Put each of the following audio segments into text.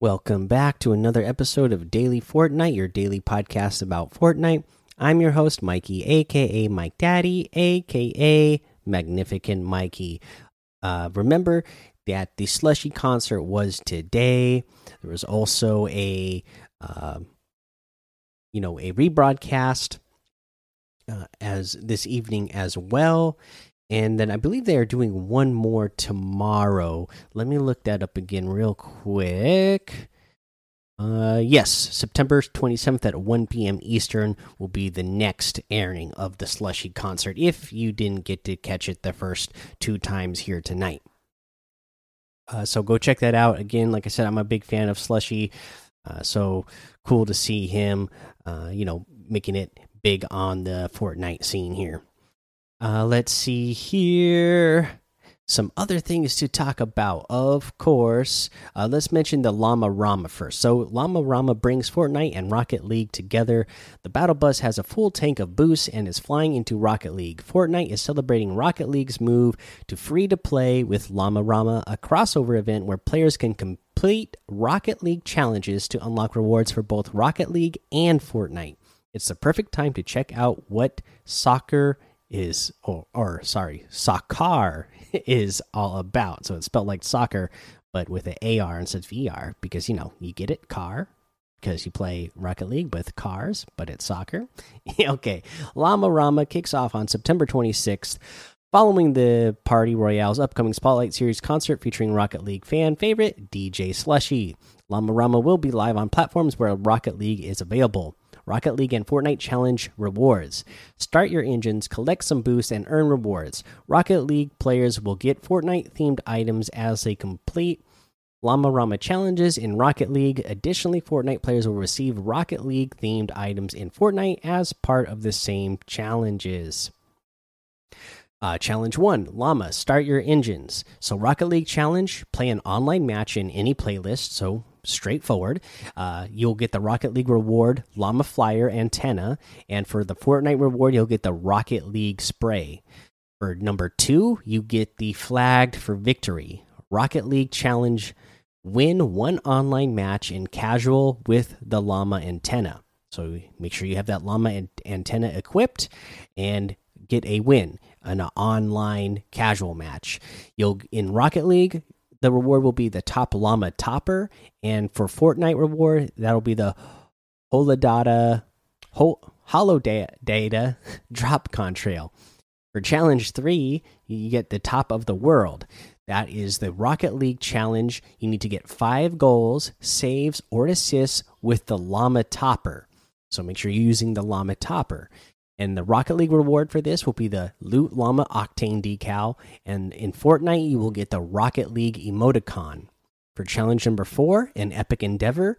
Welcome back to another episode of Daily Fortnite, your daily podcast about Fortnite. I'm your host, Mikey, aka Mike Daddy, aka Magnificent Mikey. Uh, remember that the Slushii concert was today. There was also a, uh, you know, a rebroadcast uh, as this evening as well. And then I believe they are doing one more tomorrow. Let me look that up again real quick. Uh, yes, September 27th at 1 p.m. Eastern will be the next airing of the Slushii concert if you didn't get to catch it the first two times here tonight. Uh, so go check that out. Again, like I said, I'm a big fan of Slushii. Uh, so cool to see him, uh, you know, making it big on the Fortnite scene here. Uh, let's see here. Some other things to talk about, of course. Uh, let's mention the Llama Rama first. So, Llama Rama brings Fortnite and Rocket League together. The Battle Bus has a full tank of boosts and is flying into Rocket League. Fortnite is celebrating Rocket League's move to free to play with Llama Rama, a crossover event where players can complete Rocket League challenges to unlock rewards for both Rocket League and Fortnite. It's the perfect time to check out what soccer is or, or sorry soccer is all about. So it's spelled like soccer but with an ar instead of er because you know you get it car because you play rocket league with cars but it's soccer. Okay llama rama kicks off on september 26th following the party royale's upcoming spotlight series concert featuring rocket league fan favorite dj slushii. Llama rama will be live on platforms where rocket league is available Rocket League and Fortnite Challenge rewards. Start your engines, collect some boosts, and earn rewards. Rocket League players will get Fortnite themed items as they complete Llama Rama challenges in Rocket League. Additionally, Fortnite players will receive Rocket League themed items in Fortnite as part of the same challenges. Uh, challenge one Llama, start your engines. So, Rocket League Challenge, play an online match in any playlist. So, straightforward. Uh, you'll get the Rocket League reward, Llama Flyer antenna, and for the Fortnite reward, you'll get the Rocket League spray. For number two, you get the flagged for victory Rocket League Challenge. Win one online match in casual with the Llama antenna. So make sure you have that Llama antenna equipped and get a win an online casual match. You'll in Rocket League, the reward will be the top llama topper, and for Fortnite reward, that'll be the Holodata Hollow Data Drop Contrail. For Challenge 3, you get the top of the world. That is the Rocket League Challenge. You need to get five goals, saves, or assists with the Llama Topper. So make sure you're using the Llama Topper. And the Rocket League reward for this will be the Loot Llama Octane decal. And in Fortnite, you will get the Rocket League emoticon. For challenge number four, an epic endeavor.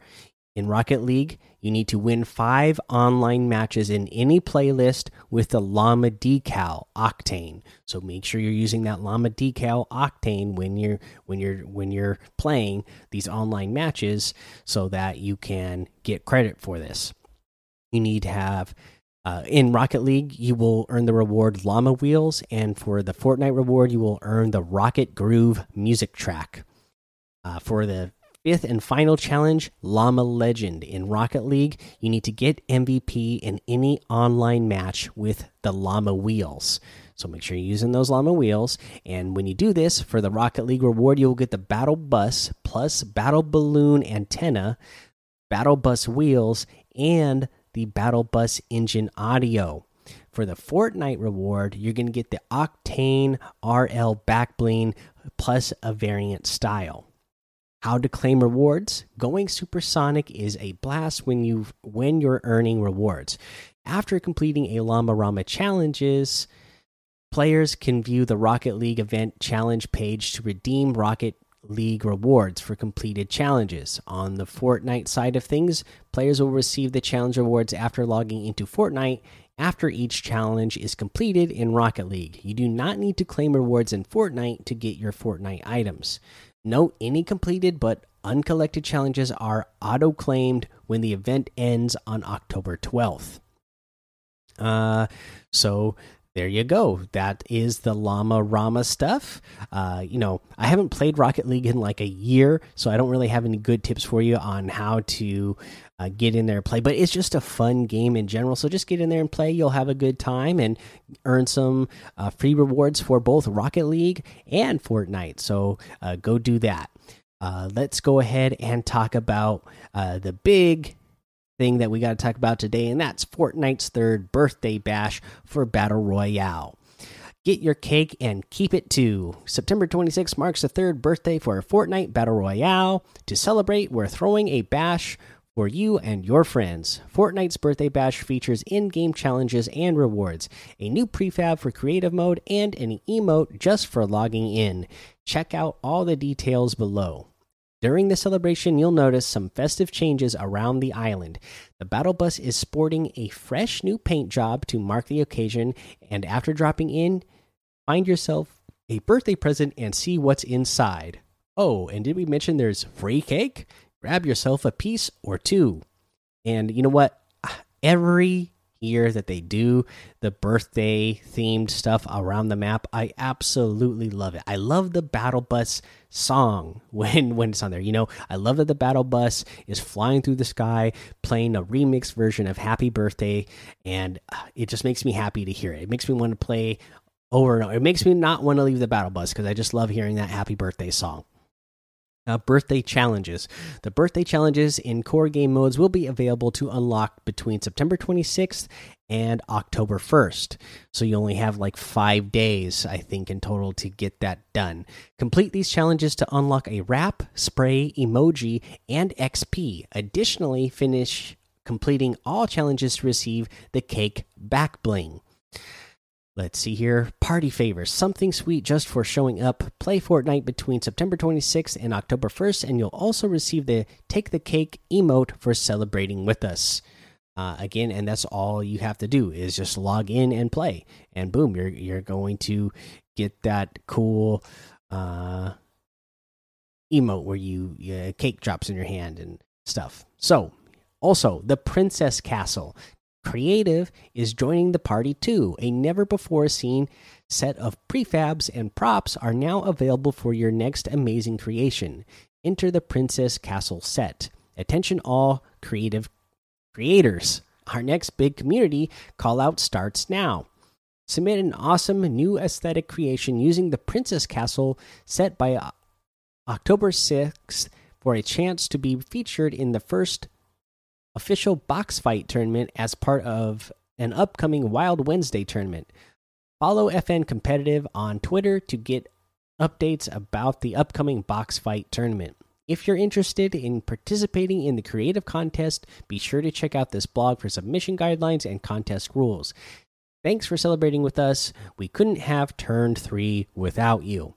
In Rocket League, you need to win five online matches in any playlist with the Llama decal Octane. So make sure you're using that Llama decal Octane when you're when you're when you're playing these online matches, so that you can get credit for this. You need to have uh, in Rocket League, you will earn the reward Llama Wheels, and for the Fortnite reward, you will earn the Rocket Groove music track. Uh, for the fifth and final challenge, Llama Legend. In Rocket League, you need to get MVP in any online match with the Llama Wheels. So make sure you're using those Llama Wheels. And when you do this, for the Rocket League reward, you'll get the Battle Bus plus Battle Balloon antenna, Battle Bus wheels, and the Battle Bus engine audio. For the Fortnite reward, you're going to get the Octane RL backbling plus a variant style. How to claim rewards? Going supersonic is a blast when you when you're earning rewards. After completing a Llama Rama challenges, players can view the Rocket League event challenge page to redeem Rocket League rewards for completed challenges. On the Fortnite side of things, players will receive the challenge rewards after logging into Fortnite after each challenge is completed in Rocket League. You do not need to claim rewards in Fortnite to get your Fortnite items. Note any completed but uncollected challenges are auto claimed when the event ends on October 12th. Uh, so there you go. That is the Llama Rama stuff. Uh, you know, I haven't played Rocket League in like a year, so I don't really have any good tips for you on how to uh, get in there and play. But it's just a fun game in general. So just get in there and play. You'll have a good time and earn some uh, free rewards for both Rocket League and Fortnite. So uh, go do that. Uh, let's go ahead and talk about uh, the big thing that we got to talk about today, and that's Fortnite's third birthday bash for Battle Royale. Get your cake and keep it too. September 26th marks the third birthday for Fortnite Battle Royale. To celebrate, we're throwing a bash for you and your friends. Fortnite's birthday bash features in game challenges and rewards, a new prefab for creative mode, and an emote just for logging in. Check out all the details below. During the celebration, you'll notice some festive changes around the island. The battle bus is sporting a fresh new paint job to mark the occasion, and after dropping in, find yourself a birthday present and see what's inside. Oh, and did we mention there's free cake? Grab yourself a piece or two. And you know what? Ah, every here that they do the birthday themed stuff around the map. I absolutely love it. I love the battle bus song when when it's on there. You know, I love that the battle bus is flying through the sky playing a remix version of Happy Birthday and uh, it just makes me happy to hear it. It makes me want to play over and over. It makes me not want to leave the battle bus because I just love hearing that Happy Birthday song. Uh, birthday challenges. The birthday challenges in core game modes will be available to unlock between September 26th and October 1st. So you only have like five days, I think, in total to get that done. Complete these challenges to unlock a wrap, spray, emoji, and XP. Additionally, finish completing all challenges to receive the cake back bling. Let's see here. Party favors. Something sweet just for showing up. Play Fortnite between September 26th and October 1st, and you'll also receive the Take the Cake emote for celebrating with us. Uh, again, and that's all you have to do is just log in and play, and boom, you're you're going to get that cool uh, emote where you uh, cake drops in your hand and stuff. So, also the Princess Castle. Creative is joining the party too. A never before seen set of prefabs and props are now available for your next amazing creation. Enter the Princess Castle set. Attention, all creative creators. Our next big community call out starts now. Submit an awesome new aesthetic creation using the Princess Castle set by October 6th for a chance to be featured in the first official box fight tournament as part of an upcoming Wild Wednesday tournament. Follow FN Competitive on Twitter to get updates about the upcoming box fight tournament. If you're interested in participating in the creative contest, be sure to check out this blog for submission guidelines and contest rules. Thanks for celebrating with us. We couldn't have turned three without you.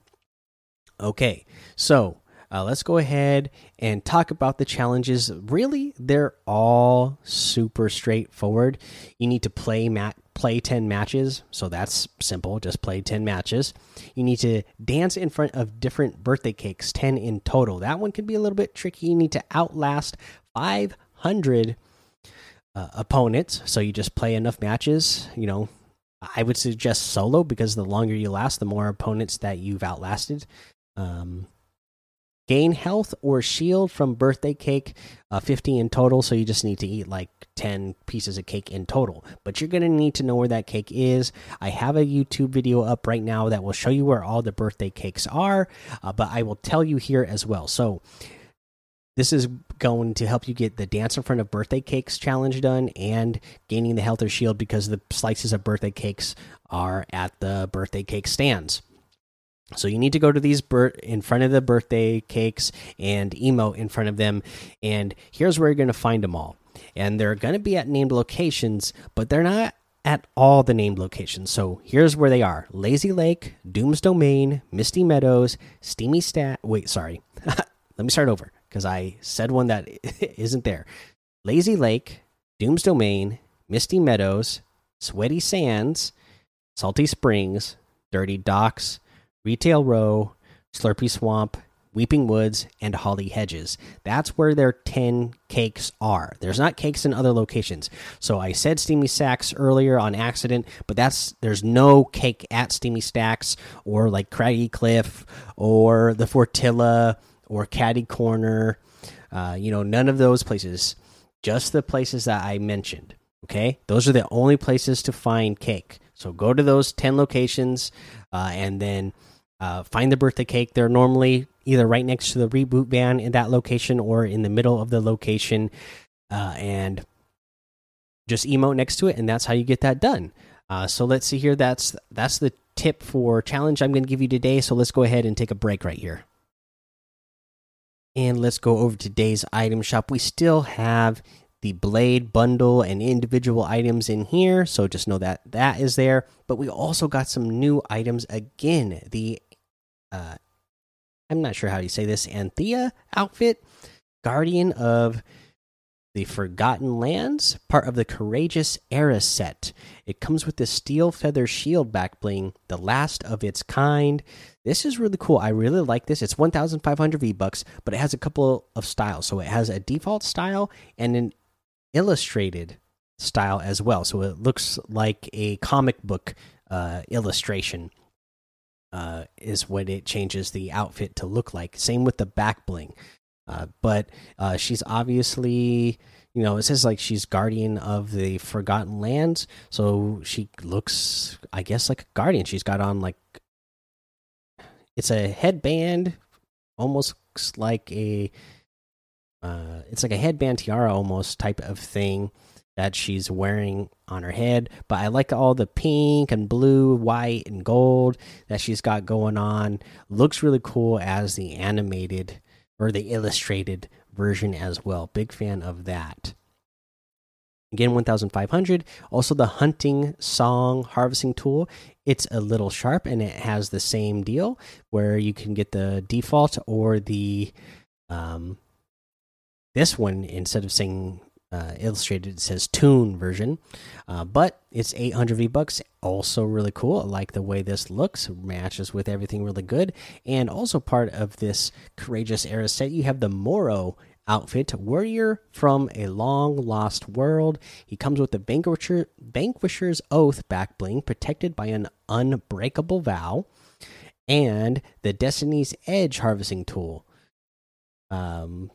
Okay, so uh, let's go ahead and talk about the challenges. Really, they're all super straightforward. You need to play mat play 10 matches, so that's simple. Just play 10 matches. You need to dance in front of different birthday cakes, 10 in total. That one can be a little bit tricky. You need to outlast 500 uh, opponents, so you just play enough matches, you know, I would suggest solo because the longer you last, the more opponents that you've outlasted. Um, gain health or shield from birthday cake uh, 50 in total. So you just need to eat like 10 pieces of cake in total. But you're going to need to know where that cake is. I have a youtube video up right now that will show you where all the birthday cakes are uh, but i will tell you here as well. So this is going to help you get the dance in front of birthday cakes challenge done and gaining the health or shield because the slices of birthday cakes are at the birthday cake stands so you need to go to these in front of the birthday cakes and emote in front of them. And here's where you're going to find them all. And they're going to be at named locations, but they're not at all the named locations. So here's where they are Lazy Lake, Doom's Domain, Misty Meadows, Steamy Stat. Wait, sorry. Let me start over because I said one that isn't there. Lazy Lake, Doom's Domain, Misty Meadows, Sweaty Sands, Salty Springs, Dirty Docks, Retail Row, Slurpy Swamp, Weeping Woods, and Holly Hedges. That's where their 10 cakes are. There's not cakes in other locations. So I said Steamy Stacks earlier on accident, but that's there's no cake at Steamy Stacks or like Craggy Cliff or the Fortilla or Catty Corner. Uh, you know, none of those places. Just the places that I mentioned. Okay, those are the only places to find cake. So go to those 10 locations uh, and then uh, find the birthday cake. They're normally either right next to the reboot van in that location or in the middle of the location. Uh, and just emote next to it, and that's how you get that done. Uh, so let's see here. That's that's the tip for challenge I'm going to give you today. So let's go ahead and take a break right here. And let's go over today's item shop. We still have the blade bundle and individual items in here so just know that that is there but we also got some new items again the uh i'm not sure how you say this anthea outfit guardian of the forgotten lands part of the courageous era set. It comes with the steel feather shield back bling the last of its kind. This is really cool. I really like this. It's 1500 v bucks but it has a couple of styles. So it has a default style and an illustrated style as well. So it looks like a comic book uh, illustration. Uh, is what it changes the outfit to look like. Same with the back bling. Uh, but uh, she's obviously, you know, it says like she's guardian of the Forgotten Lands. So she looks, I guess, like a guardian. She's got on like, it's a headband, almost like a uh, it's like a headband tiara almost type of thing that she's wearing on her head. But I like all the pink and blue, white and gold that she's got going on. Looks really cool as the animated or the illustrated version as well. Big fan of that. Again, 1500. Also, the hunting song harvesting tool. It's a little sharp and it has the same deal where you can get the default or the um, this one, instead of saying uh, illustrated, it says Toon version, uh, but it's 800 V bucks. Also, really cool. I like the way this looks, matches with everything really good. And also, part of this Courageous Era set, you have the Moro outfit, warrior from a long lost world. He comes with the Vanquisher, Vanquisher's Oath back bling, protected by an unbreakable vow, and the Destiny's Edge harvesting tool. Um,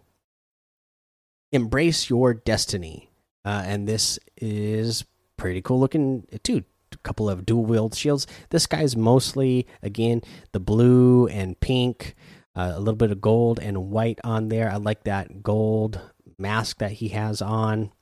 embrace your destiny. Uh, and this is pretty cool looking too. A couple of dual wield shields. This guy's mostly again the blue and pink, uh, a little bit of gold and white on there. I like that gold mask that he has on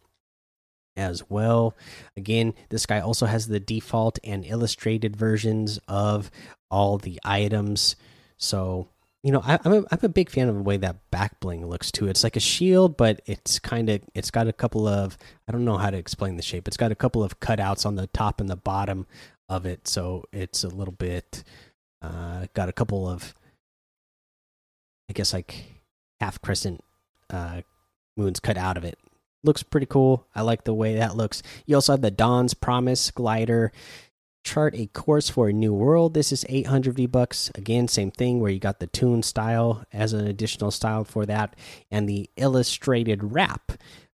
as well. Again, this guy also has the default and illustrated versions of all the items. So you know, I, am a, I'm a big fan of the way that back bling looks too. It's like a shield, but it's kind of it's got a couple of I don't know how to explain the shape. It's got a couple of cutouts on the top and the bottom of it, so it's a little bit uh, got a couple of I guess like half crescent uh, moons cut out of it. Looks pretty cool. I like the way that looks. You also have the Dawn's Promise glider chart a course for a new world. This is 800 V bucks. Again, same thing where you got the toon style as an additional style for that, and the illustrated wrap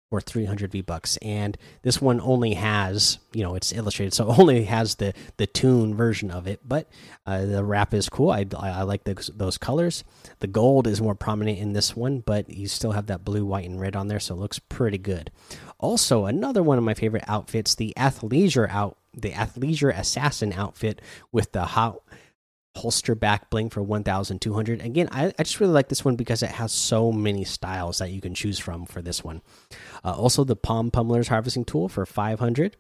for 300 V bucks. And this one only has, you know, it's illustrated, so only has the the toon version of it. But uh, the wrap is cool. I, I, like those, those colors. The gold is more prominent in this one, but you still have that blue, white, and red on there, so it looks pretty good. Also, another one of my favorite outfits, the athleisure out the athleisure assassin outfit with the hot holster back bling for 1200 again I, I, just really like this one because it has so many styles that you can choose from for this one. Uh, also the palm pummelers harvesting tool for 500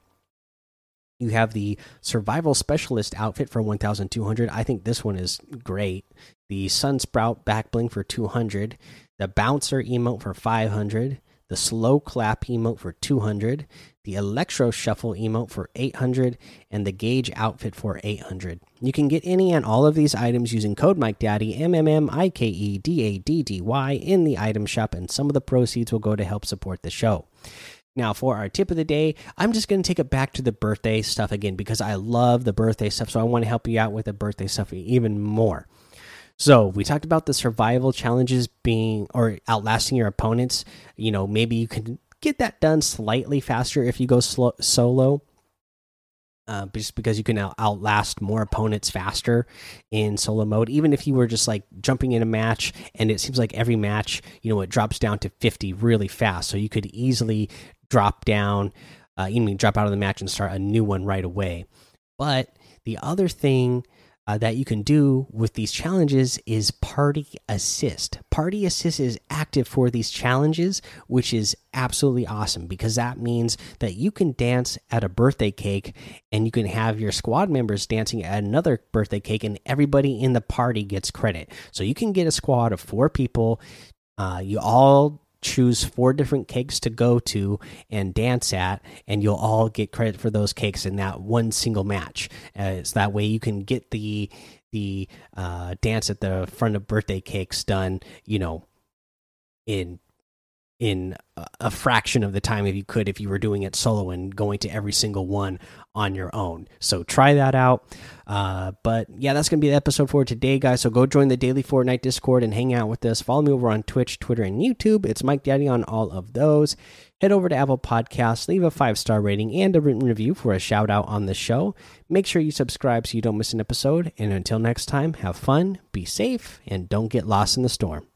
you have the survival specialist outfit for 1200 i think this one is great. The sun sprout back bling for 200 the bouncer emote for 500 the slow clap emote for 200 the Electro Shuffle emote for 800, and the Gauge outfit for 800. You can get any and all of these items using code MikeDaddy, M M M I K E D A D D Y, in the item shop, and some of the proceeds will go to help support the show. Now, for our tip of the day, I'm just going to take it back to the birthday stuff again because I love the birthday stuff. So I want to help you out with the birthday stuff even more. So we talked about the survival challenges being or outlasting your opponents. You know, maybe you can get that done slightly faster if you go slow, solo. Uh, just because you can out outlast more opponents faster in solo mode, even if you were just like jumping in a match and it seems like every match, you know, it drops down to 50 really fast. So you could easily drop down, uh, you drop out of the match and start a new one right away. But the other thing uh, that you can do with these challenges is party assist. Party assist is active for these challenges, which is absolutely awesome because that means that you can dance at a birthday cake and you can have your squad members dancing at another birthday cake, and everybody in the party gets credit. So you can get a squad of four people. Uh, you all choose four different cakes to go to and dance at, and you'll all get credit for those cakes in that one single match. Uh, so that way you can get the the uh, dance at the front of birthday cakes done, you know, in in a fraction of the time if you could if you were doing it solo and going to every single one on your own. So try that out. Uh, but yeah, that's gonna be the episode for today, guys. So go join the daily Fortnite Discord and hang out with us. Follow me over on Twitch, Twitter, and YouTube. It's Mike Daddy on all of those. Head over to Apple Podcasts, leave a five star rating and a written review for a shout out on the show. Make sure you subscribe so you don't miss an episode. And until next time, have fun, be safe, and don't get lost in the storm.